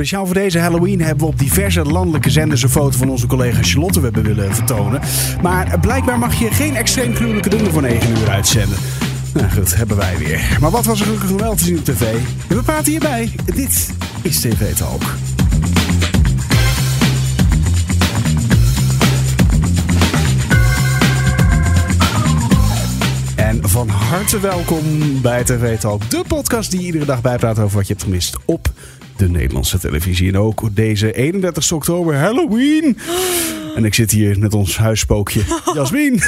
Speciaal voor deze Halloween hebben we op diverse landelijke zenders een foto van onze collega Charlotte hebben willen vertonen. Maar blijkbaar mag je geen extreem gruwelijke dingen voor 9 uur uitzenden. Nou goed, hebben wij weer. Maar wat was er gelukkig wel te zien op tv? We praten hierbij. Dit is TV Talk. En van harte welkom bij TV Talk, de podcast die iedere dag bijpraat over wat je hebt gemist op de Nederlandse televisie. En ook deze 31 oktober, Halloween. En ik zit hier met ons huisspookje, Jasmin.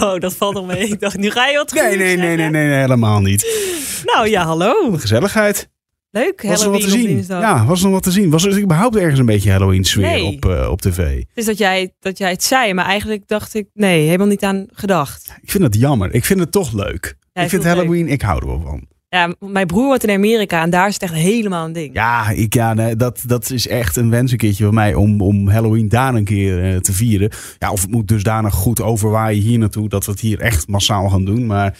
Oh, dat valt nog mee. Ik dacht, nu ga je wat Nee, nee, nee, nee, nee, nee, helemaal niet. Nou ja, hallo. Gezelligheid. Leuk, Was er nog wat Halloween te zien? Ja, was er nog wat te zien? Was er überhaupt ergens een beetje Halloween sfeer Nee. op, eh, op tv? Is dat jij, dat jij het zei, maar eigenlijk dacht ik, nee, helemaal niet aan gedacht. Ik vind het jammer. Ik vind het toch leuk. Ja, ik vind Halloween, ik hou er wel van. Ja, mijn broer woont in Amerika en daar is het echt helemaal een ding. Ja, ik, ja nee, dat, dat is echt een wens een keertje van mij om, om Halloween daar een keer eh, te vieren. Ja, of het moet dusdanig goed overwaaien hier naartoe dat we het hier echt massaal gaan doen. Maar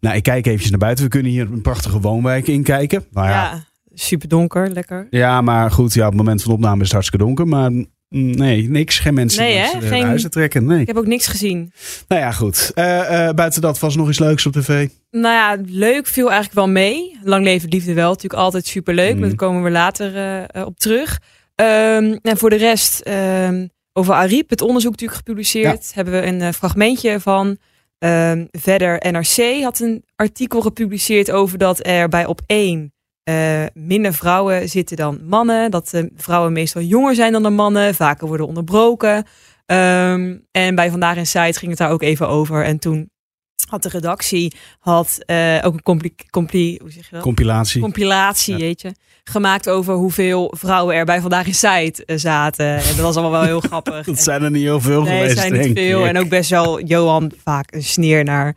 nou, ik kijk eventjes naar buiten. We kunnen hier een prachtige woonwijk inkijken. Nou ja, Ja, super donker, lekker. ja, maar goed, ja, op het moment van opname is het hartstikke donker. Maar nee, niks. Geen mensen Nee, die Geen- te trekken. Nee. Ik heb ook niks gezien. Nou ja, goed. Eh, eh, buiten dat was nog iets leuks op tv. Nou ja, leuk viel eigenlijk wel mee. Lang leven de liefde wel, natuurlijk altijd super leuk. Mm. Maar daar komen we later eh, op terug. Ehm, en voor de rest, ehm, over Ariep, het onderzoek natuurlijk gepubliceerd. Hebben we een fragmentje van. Ehm, verder, NRC had een artikel gepubliceerd over dat er bij op één eh, minder vrouwen zitten dan mannen. Dat de vrouwen meestal jonger zijn dan de mannen, vaker worden onderbroken. Ehm, en bij Vandaag in Site ging het daar ook even over. En toen had de redactie had, eh, ook een compli compli hoe zeg je dat? Compilatie. compilatie, Ja. weet je, gemaakt over hoeveel vrouwen er bij Vandaag in Site eh, zaten. En dat was allemaal wel heel grappig. Dat zijn er niet heel veel nee, geweest, het zijn niet veel. ik. En ook best wel Johan vaak een sneer naar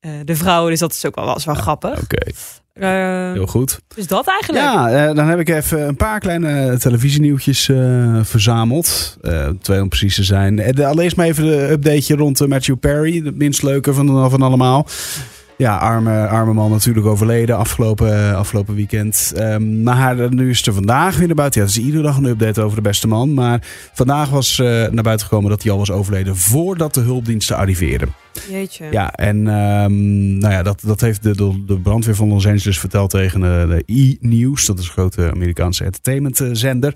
eh, de vrouwen. Dus dat is ook wel, was wel grappig. Oké, Eh, heel goed. dus dat eigenlijk. Ja, eh, dan heb ik even een paar kleine televisienieuwtjes eh, verzameld. Eh, twee om precies te zijn. De- Allereerst maar even de updateje rond Matthew Perry. Het minst leuke van, van allemaal. Ja, arme, arme man natuurlijk overleden afgelopen, afgelopen weekend. Ehm, maar nu is er vandaag weer naar buiten. Ja, het is iedere dag een update over de beste man. Maar vandaag was eh, naar buiten gekomen dat hij al was overleden voordat de hulpdiensten arriveerden. Jeetje. Ja, en ehm, nou ja, dat, dat heeft de, de, brandweer van Los Angeles verteld tegen eh, de E-News. Dat is een grote Amerikaanse entertainmentzender.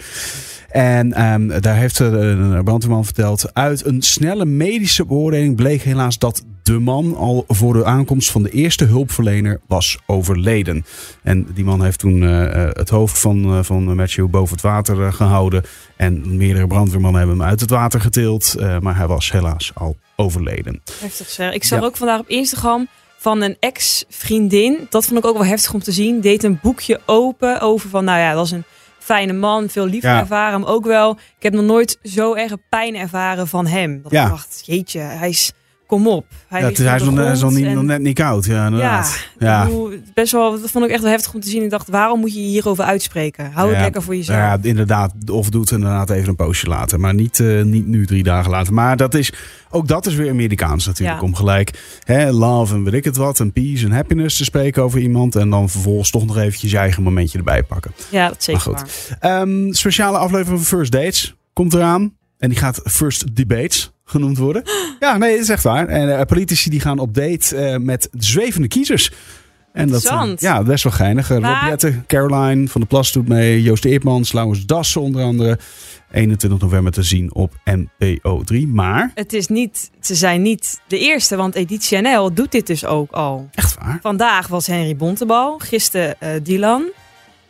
En ehm, daar heeft de, de brandweerman verteld... uit een snelle medische beoordeling bleek helaas dat de man... al voor de aankomst van de eerste hulpverlener was overleden. En die man heeft toen eh, eh, het hoofd van, eh, van Matthew boven het water eh, gehouden. En meerdere brandweermannen hebben hem uit het water getild. maar hij was helaas al overleden. Heftig zeg. Ik zag Ja. ook vandaag op Instagram van een ex-vriendin. Dat vond ik ook wel heftig om te zien. Deed een boekje open over van, nou ja, dat was een fijne man. Veel liefde Ja. ervaren. Maar ook wel, ik heb nog nooit zo erg pijn ervaren van hem. Dat Ja. ik dacht, jeetje, hij is, kom op. Hij, Ja, hij is nog, is nog, niet, en- nog net niet koud. Ja, inderdaad. ja. Ja. Bedoel, best wel, dat vond ik echt wel heftig om te zien. Ik dacht, waarom moet je hierover uitspreken? Hou het lekker voor jezelf. Ja, inderdaad. Of doe het inderdaad even een poosje later. Maar niet, eh, niet nu drie dagen later. Maar dat is, ook dat is weer Amerikaans natuurlijk. Om gelijk hè, love en weet ik het wat. En peace en happiness te spreken over iemand. En dan vervolgens toch nog eventjes je eigen momentje erbij pakken. Ja, dat zeker Maar goed. Ehm, speciale aflevering van First Dates komt eraan. En die gaat First Debates genoemd worden. Ja, nee, dat is echt waar. En eh, politici die gaan op date eh, met zwevende kiezers. En dat, eh, ja, best wel geinig. Rob Maar- Jetten, Caroline van der Plas doet mee. Joost Eertmans, Laurens Dassen onder andere. 21 november te zien op NPO 3. Maar, Het is niet, ze zijn niet de eerste, want Editie NL doet dit dus ook al. echt waar. Vandaag was Henry Bontebal, gisteren eh Dylan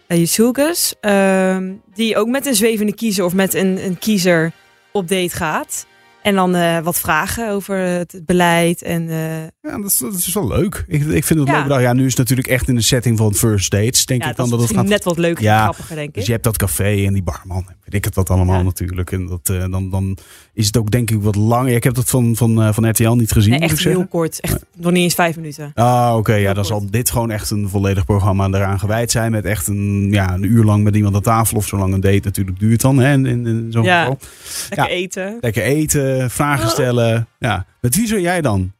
uh, Jesulkus, ehm, die ook met een zwevende kiezer of met een, een kiezer op date gaat. En dan eh, wat vragen over het beleid en eh, Ja, dat is, dat is wel leuk. Ik, ik vind het Ja. leuk. Ja, nu is het natuurlijk echt in de setting van First Dates. Denk ja, ik dat dan is dat het gaat net wat leuker Ja, en grappiger, denk ik. Dus je hebt dat café en die barman. Weet ik het wat allemaal natuurlijk. En dat, eh, dan, dan is het ook denk ik wat langer. Ik heb dat van, van, van RTL niet gezien, Nee, echt zeggen. heel kort, echt nog niet eens vijf minuten. Ah, oké. ja, dan kort. zal dit gewoon echt een volledig programma eraan gewijd zijn. Met echt een, ja, een uur lang met iemand aan tafel. Of zolang een date natuurlijk duurt dan. Hè, in, in, in zo'n Ja. geval. Lekker eten. Lekker eten, vragen stellen. Ja. Met wie zou jij dan?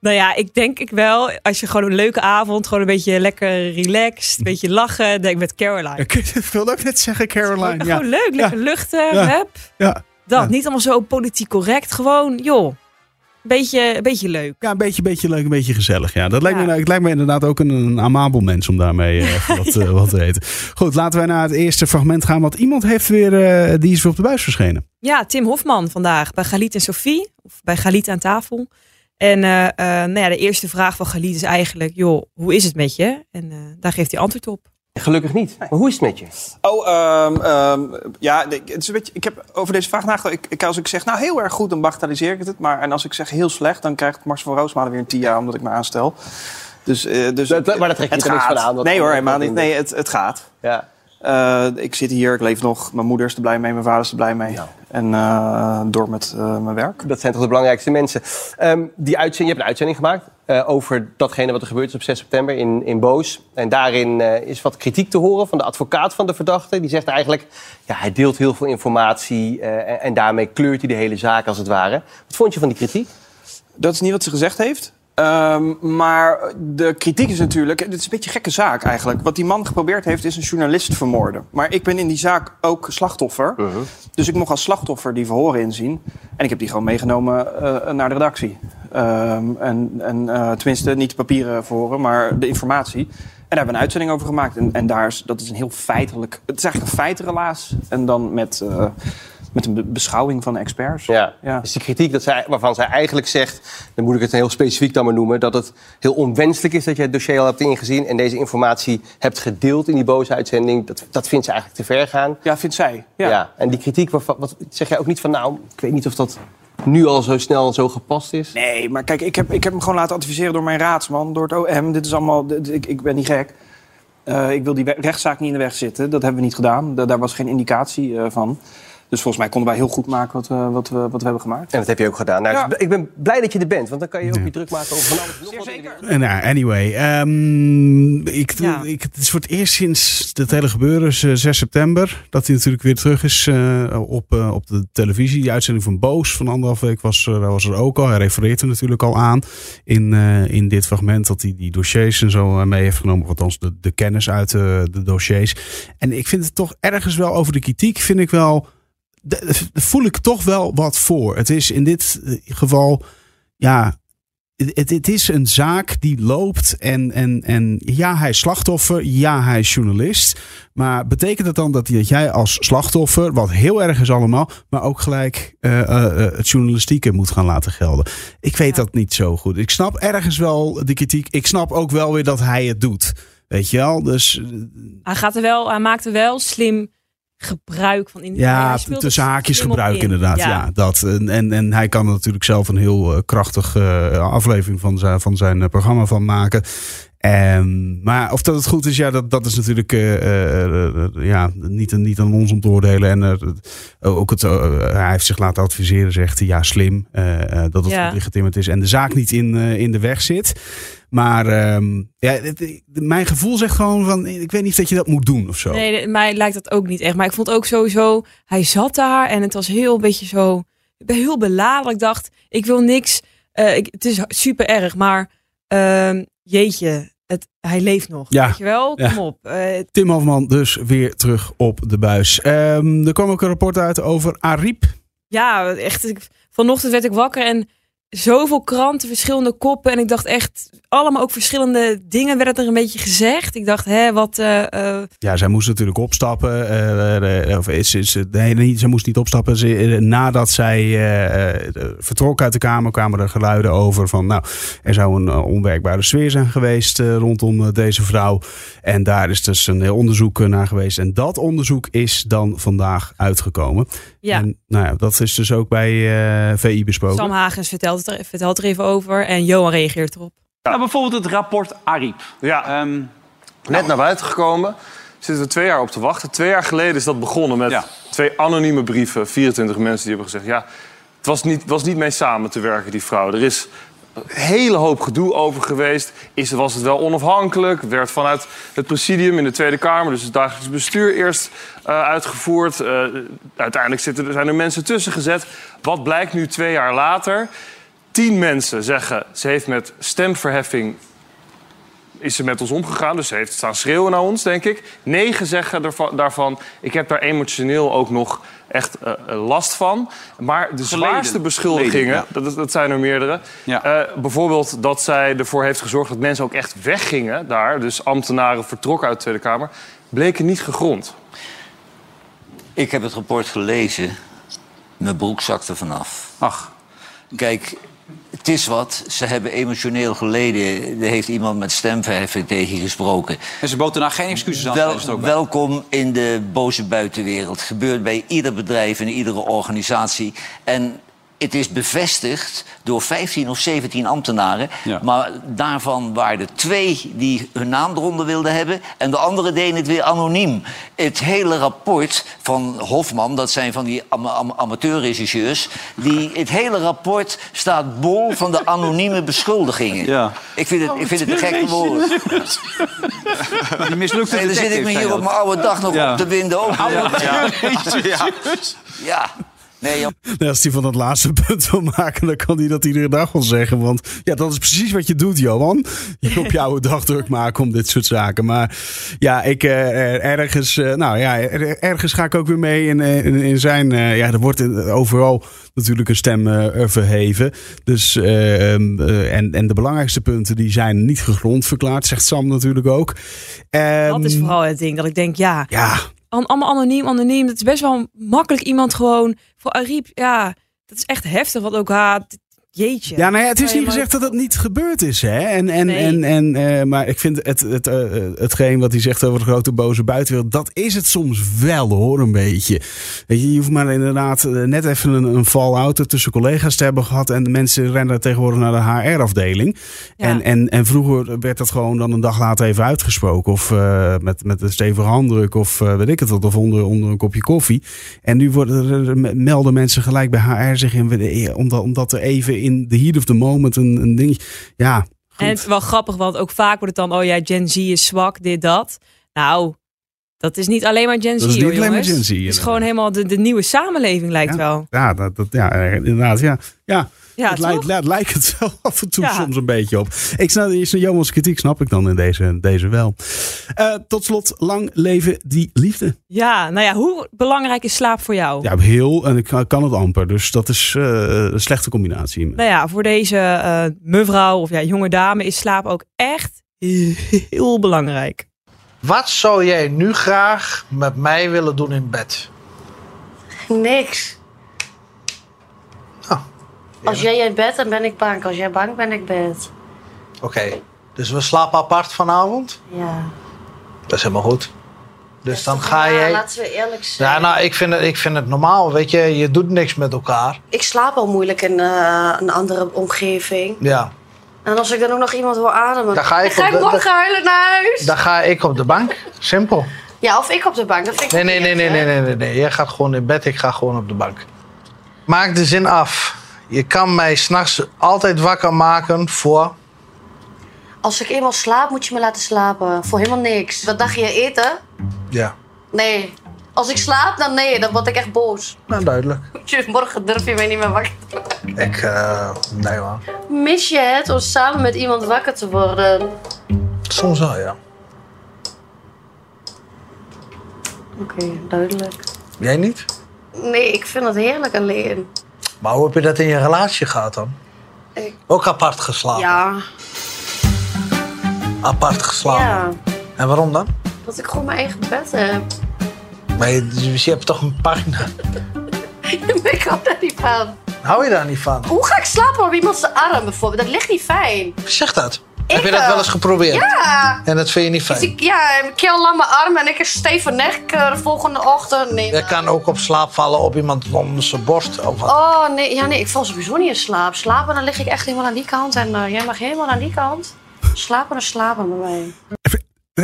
Nou ja, ik denk ik wel, als je gewoon een leuke avond, gewoon een beetje lekker relaxed, een beetje lachen, denk met Caroline. Ik wilde ook net zeggen, Caroline. Ja. Gewoon leuk, lekker luchten, Ja. Ja. Dat, niet allemaal zo politiek correct, gewoon, joh, beetje, beetje leuk. Ja, een beetje, beetje leuk, een beetje gezellig. Ja, dat lijkt, Ja. Me, het lijkt me inderdaad ook een, een amabel mens om daarmee eh, wat, eh, wat te eten. Goed, laten wij naar het eerste fragment gaan. Want iemand heeft weer, eh, die is weer op de buis verschenen. Ja, Tim Hofman vandaag bij Galit en Sophie, of bij Galit aan tafel. En nou ja, de eerste vraag van Galit is eigenlijk, joh, hoe is het met je? En daar geeft hij antwoord op. Gelukkig niet. Maar hoe is het met je? Oh, ehm, ehm, ja, het is een beetje, ik heb over deze vraag nagedacht. Ik, ik, als ik zeg, nou heel erg goed, dan bagatelliseer ik het. Maar en als ik zeg heel slecht, dan krijgt Mars van Roosmalen weer een TIA omdat ik me aanstel. Dus, eh, dus Dat- maar daar trek je het er niks gaat. van aan, dat- Nee hoor, dat- helemaal dat- niet. Nee, het, het gaat. Ja. Eh, ik zit hier, ik leef nog. Mijn moeder is er blij mee, mijn vader is er blij mee. Nou. En eh, door met eh, mijn werk. Dat zijn toch de belangrijkste mensen. Ehm, die uitzending, je hebt een uitzending gemaakt eh, over datgene wat er gebeurd is op 6 september in, in Boos. En daarin eh, is wat kritiek te horen van de advocaat van de verdachte. Die zegt eigenlijk, ja, hij deelt heel veel informatie eh, en, en daarmee kleurt hij de hele zaak als het ware. Wat vond je van die kritiek? Dat is niet wat ze gezegd heeft. Ehm, maar de kritiek is natuurlijk... Het is een beetje een gekke zaak eigenlijk. Wat die man geprobeerd heeft, is een journalist vermoorden. Maar ik ben in die zaak ook slachtoffer. Dus ik mocht als slachtoffer die verhoren inzien. En ik heb die gewoon meegenomen naar de redactie. Ehm, en en eh, tenminste, niet de papieren verhoren, maar de informatie. En daar hebben we een uitzending over gemaakt. En, en daar is, dat is een heel feitelijk... Het is eigenlijk een feitenrelaas. En dan met, eh, met een be- beschouwing van experts. Ja. Ja. Dus die kritiek dat zij, waarvan zij eigenlijk zegt, dan moet ik het heel specifiek dan maar noemen, dat het heel onwenselijk is dat je het dossier al hebt ingezien en deze informatie hebt gedeeld in die boze uitzending. Dat, dat vindt ze eigenlijk te ver gaan. Ja, vindt zij. Ja. En die kritiek, waarvan, wat, zeg jij ook niet van, nou, ik weet niet of dat nu al zo snel zo gepast is? Nee, maar kijk, ik heb, ik heb hem gewoon laten adviseren door mijn raadsman, door het OM. Dit is allemaal, ik, ik ben niet gek. Eh, ik wil die rechtszaak niet in de weg zitten. Dat hebben we niet gedaan. Da- daar was geen indicatie eh, van. Dus volgens mij konden wij heel goed maken wat we, wat we, wat we hebben gemaakt. En dat heb je ook gedaan. Nou, Ja. Ik ben blij dat je er bent, want dan kan je ook je druk maken over van alles nog zeker. En nou, anyway. ehm, ik, Ja. ik, het is voor het eerst sinds het hele gebeuren, is, eh, 6 september, dat hij natuurlijk weer terug is eh, op, eh, op de televisie. Die uitzending van Boos van anderhalf week was, er- was er ook al. Hij refereert er natuurlijk al aan in, eh, in dit fragment dat hij die dossiers en zo mee heeft genomen. Althans, de, de kennis uit de dossiers. En ik vind het toch ergens wel over de kritiek, vind ik wel. Voel ik toch wel wat voor. Het is in dit eh, geval, ja, het, het- is een zaak die loopt en, en, en ja, hij is slachtoffer, ja, hij is journalist. Maar betekent dat dan dat, dat jij als slachtoffer, wat heel erg is allemaal, maar ook gelijk eh, eh, het journalistieke moet gaan laten gelden? Ik weet Ja. dat niet zo goed. Ik snap ergens wel de kritiek. Ik snap ook wel weer dat hij het doet. Weet je wel? Dus Hij, gaat er wel, hij maakt er wel slim gebruik van. In, Ja, tussen haakjes gebruik in. inderdaad. Ja. dat. En, en, en hij kan er natuurlijk zelf een heel eh, krachtige eh, aflevering van zijn, van zijn eh, programma van maken. En, maar of dat het goed is, ja, dat, dat is natuurlijk eh, eh, eh, ja, niet, aan- niet aan ons om te oordelen. En ook het, hij heeft zich laten adviseren, zegt hij, ja, slim. dat het Ja. goed getimmerd is en de zaak niet in, in de weg zit. Maar ehm, ja, het- mijn gevoel zegt gewoon van, ik weet niet dat je dat moet doen of zo. Nee, mij lijkt dat ook niet echt. Maar ik vond ook sowieso, hij zat daar en het was heel een beetje zo, heel beladen. Ik dacht, ik wil niks, eh, ik, het is super erg, maar ehm, jeetje, het, hij leeft nog. Ja. Weet je wel? Ja. Kom op. Eh, Tim Hofman dus weer terug op de buis. Ehm, er kwam ook een rapport uit over Ariep. ja, echt. Ik, vanochtend werd ik wakker en zoveel kranten, verschillende koppen. En ik dacht echt, allemaal ook verschillende dingen werden er een beetje gezegd. Ik dacht, hè, wat... eh, eh, Ja, zij moest natuurlijk opstappen. eh, of is, is, nee, niet, zij moest niet opstappen. Ze, nadat zij eh, vertrok uit de Kamer, kwamen er geluiden over van... nou, er zou een onwerkbare sfeer zijn geweest rondom deze vrouw. En daar is dus een heel onderzoek naar geweest. En dat onderzoek is dan vandaag uitgekomen. ja, En nou ja, dat is dus ook bij VI besproken. Sam Hagens vertelt, het er, vertelt er even over en Johan reageert erop. Nou, bijvoorbeeld het rapport Ariep. Ja, Ehm, net naar buiten gekomen. Zitten we twee jaar op te wachten. Twee jaar geleden is dat begonnen met Ja. twee anonieme brieven. 24 mensen die hebben gezegd... ja, het was niet, was niet mee samen te werken, die vrouw. Er is een hele hoop gedoe over geweest. Is, was het wel onafhankelijk? Werd vanuit het presidium in de Tweede Kamer... dus het dagelijks bestuur eerst eh, uitgevoerd. Eh, uiteindelijk zitten, er- zijn er mensen tussen gezet. Wat blijkt nu twee jaar later? Tien mensen zeggen ze heeft met stemverheffing is ze met ons omgegaan. Dus ze heeft staan schreeuwen naar ons, denk ik. Negen zeggen ervan, daarvan, ik heb daar emotioneel ook nog echt eh, eh, last van. Maar de zwaarste beschuldigingen, Geleden, ja. dat, dat zijn er meerdere. Ja. Eh, bijvoorbeeld dat zij ervoor heeft gezorgd dat mensen ook echt weggingen daar. Dus ambtenaren vertrokken uit de Tweede Kamer. Bleken niet gegrond. Ik heb het rapport gelezen. Mijn broek zakte vanaf. Ach, Kijk, het is wat. Ze hebben emotioneel geleden. Er heeft iemand met stemverheffing tegen gesproken. en ze bood daarna geen excuses aan. Wel, welkom in de boze buitenwereld. Gebeurt bij ieder bedrijf en iedere organisatie. En het is bevestigd door 15 of 17 ambtenaren. Ja. Maar daarvan waren er twee die hun naam eronder wilden hebben. En de andere deden het weer anoniem. Het hele rapport van Hofman, dat zijn van die ama ama- amateurregisseurs. Die, het hele rapport staat bol van de anonieme beschuldigingen. Ja. Ik, vind het, ik vind het een gekke woorden. Die mislukte Nee, dan zit ik me hier op mijn oude dag nog Ja. op te winden. Ook. Ja. Ja. Ja. Nee. Nou, als hij van dat laatste punt wil maken, dan kan hij dat iedere dag wel zeggen. Want ja, dat is precies wat je doet, Johan. Je op jouw dag druk maken om dit soort zaken. Maar ja, ik eh, ergens, eh, nou ja, er- ergens ga ik ook weer mee in, eh, in, in zijn. ja, er wordt overal natuurlijk een stem verheven. Dus, eh, ehm, eh, en, en de belangrijkste punten die zijn niet gegrond verklaard, zegt Sam natuurlijk ook. Ehm, Dat is vooral het ding. Dat ik denk, ja, Ja, allemaal anoniem, anoniem. Dat is best wel makkelijk iemand gewoon. Ariep, ja, dat is echt heftig. Wat ook haat. Jeetje. Ja, nou ja, het is niet gezegd dat het niet gebeurd is. Hè? En, en, Nee. en, en, eh, maar ik vind het, het, eh, hetgeen wat hij zegt over de grote boze buitenwereld, dat is het soms wel hoor, een beetje. Weet je, je hoeft maar inderdaad net even een, een fall-out tussen collega's te hebben gehad. En de mensen rennen tegenwoordig naar de HR-afdeling. Ja. En, en, en vroeger werd dat gewoon dan een dag later even uitgesproken. Of met, met een stevige handdruk of weet ik het wat. Of onder, onder een kopje koffie. En nu worden melden mensen gelijk bij HR zich in. Omdat, omdat er even in the heat of the moment een, een ding. Ja. En het is wel grappig, want ook vaak wordt het dan, oh ja, Gen Z is zwak, dit, dat. Nou, dat is niet alleen maar Gen Z, Dat is niet hoor, alleen maar jongens. Gen Z, Het is gewoon helemaal de, de nieuwe samenleving, lijkt wel. Ja, dat, dat, ja, eh, inderdaad. Ja, ja. Ja, het, lijkt, het lijkt het wel af en toe Ja. soms een beetje op. Ik snap, is een Johans kritiek snap ik dan in deze, deze wel. Eh, tot slot, lang leven die liefde. Ja, nou ja, hoe belangrijk is slaap voor jou? Ja, heel en ik kan- het amper. Dus dat is eh, een slechte combinatie. Nou ja, voor deze mevrouw of ja, jonge dame is slaap ook echt heel belangrijk. Wat zou jij nu graag met mij willen doen in bed? Niks. Oh, Als jij in bed, dan ben ik bang. Als jij bang, ben ik bed. Oké, dus we slapen apart vanavond? Ja. Dat is helemaal goed. Dus dan ga Ja, jij... laten we eerlijk zijn. Ja, nou, ik vind, het, ik vind het normaal, weet je. Je doet niks met elkaar. Ik slaap al moeilijk in eh, een andere omgeving. Ja. En als ik dan ook nog iemand wil ademen, Dan ga ik ga op ik morgen huilen naar huis. Dan ga ik op de bank. Simpel. Ja, of ik op de bank. Dat vind ik Nee, nee, nee, nee, nee, nee, nee. Jij gaat gewoon in bed, ik ga gewoon op de bank. Maak de zin af. Je kan mij s'nachts altijd wakker maken voor... Als ik eenmaal slaap, moet je me laten slapen. Voor helemaal niks. Wat dacht je, eten? Ja, Nee. Als ik slaap, dan nee. Dan word ik echt boos. nou duidelijk. Morgen durf je mij niet meer wakker te Ik, eh, nee hoor. Mis je het om samen met iemand wakker te worden? Soms wel, ja. Oké, duidelijk. Jij niet? Nee, ik vind het heerlijk alleen. Maar hoe heb je dat in je relatie gehad dan? Ik- Ook apart geslapen? Ja, Apart geslapen? ja. En waarom dan? Dat ik gewoon mijn eigen bed heb. Maar je, dus je hebt toch een partner? ik hou daar niet van. Hou je daar niet van? Hoe ga ik slapen op iemands arm bijvoorbeeld? Dat ligt niet fijn. Zeg dat. Ik heb je dat wel. eens geprobeerd? Ja. En dat vind je niet Dus fijn? ik, ja, een keel lange arm en ik een stevige nek de volgende ochtend. Nee, Je kan ook op slaap vallen op iemand onder zijn borst. Of wat. Oh, nee, ja, nee, ik val sowieso niet in slaap. Slapen, dan lig ik echt helemaal aan die kant. En eh, jij mag helemaal aan die kant. Slapen en slapen bij mij.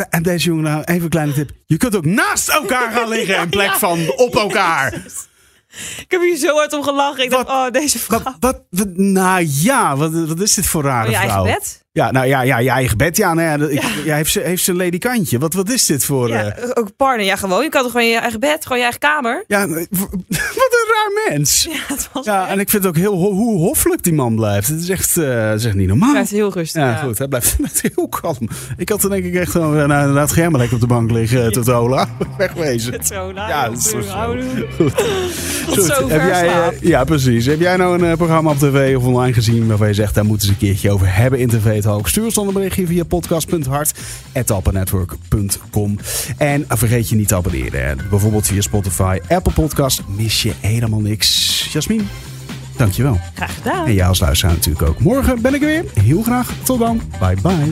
En deze jongen, nou, even een kleine tip. Je kunt ook naast elkaar gaan liggen in plek van op elkaar. Ik heb hier zo hard om gelachen. Ik dacht, oh, deze vrouw. Wat, wat, wat- nou ja, wat, wat is dit voor rare Oh, je eigen vrouw? bed? Ja, nou ja, ja je eigen bed. Ja, nou ja, dat- ik, ja. heeft, ze, heeft ze een ledikantje. Wat, wat is dit voor... Ja, eh, ook partner. Ja, gewoon. Je kan toch gewoon je eigen bed, gewoon je eigen kamer. ja, wat een raar mens. Ja, het was Ja, en ik vind het ook heel ho- hoe hoffelijk die man blijft. Het is echt, eh, is echt niet normaal. blijft heel rustig. Ja, goed. Hij blijft, blijft heel kalm. Ik had dan denk ik echt gewoon, nou, inderdaad, ga jij maar lekker op de bank liggen, tot Ola. Wegwezen. Nou, Ja, dat is zo. Goed. Heb jij, eh, ja, precies. Heb jij nou een eh, programma op tv of online gezien waarvan je zegt, daar moeten ze een keertje over hebben in TV Talk? Stuur ons dan een berichtje via podcast.hart.appennetwork.com. En vergeet je niet te abonneren. hè. Bijvoorbeeld via Spotify, Apple Podcast. Mis je helemaal niks. Jasmin, dankjewel. Graag gedaan. En jij als luisteraar natuurlijk ook. Morgen ben ik er weer. Heel graag. Tot dan. Bye bye.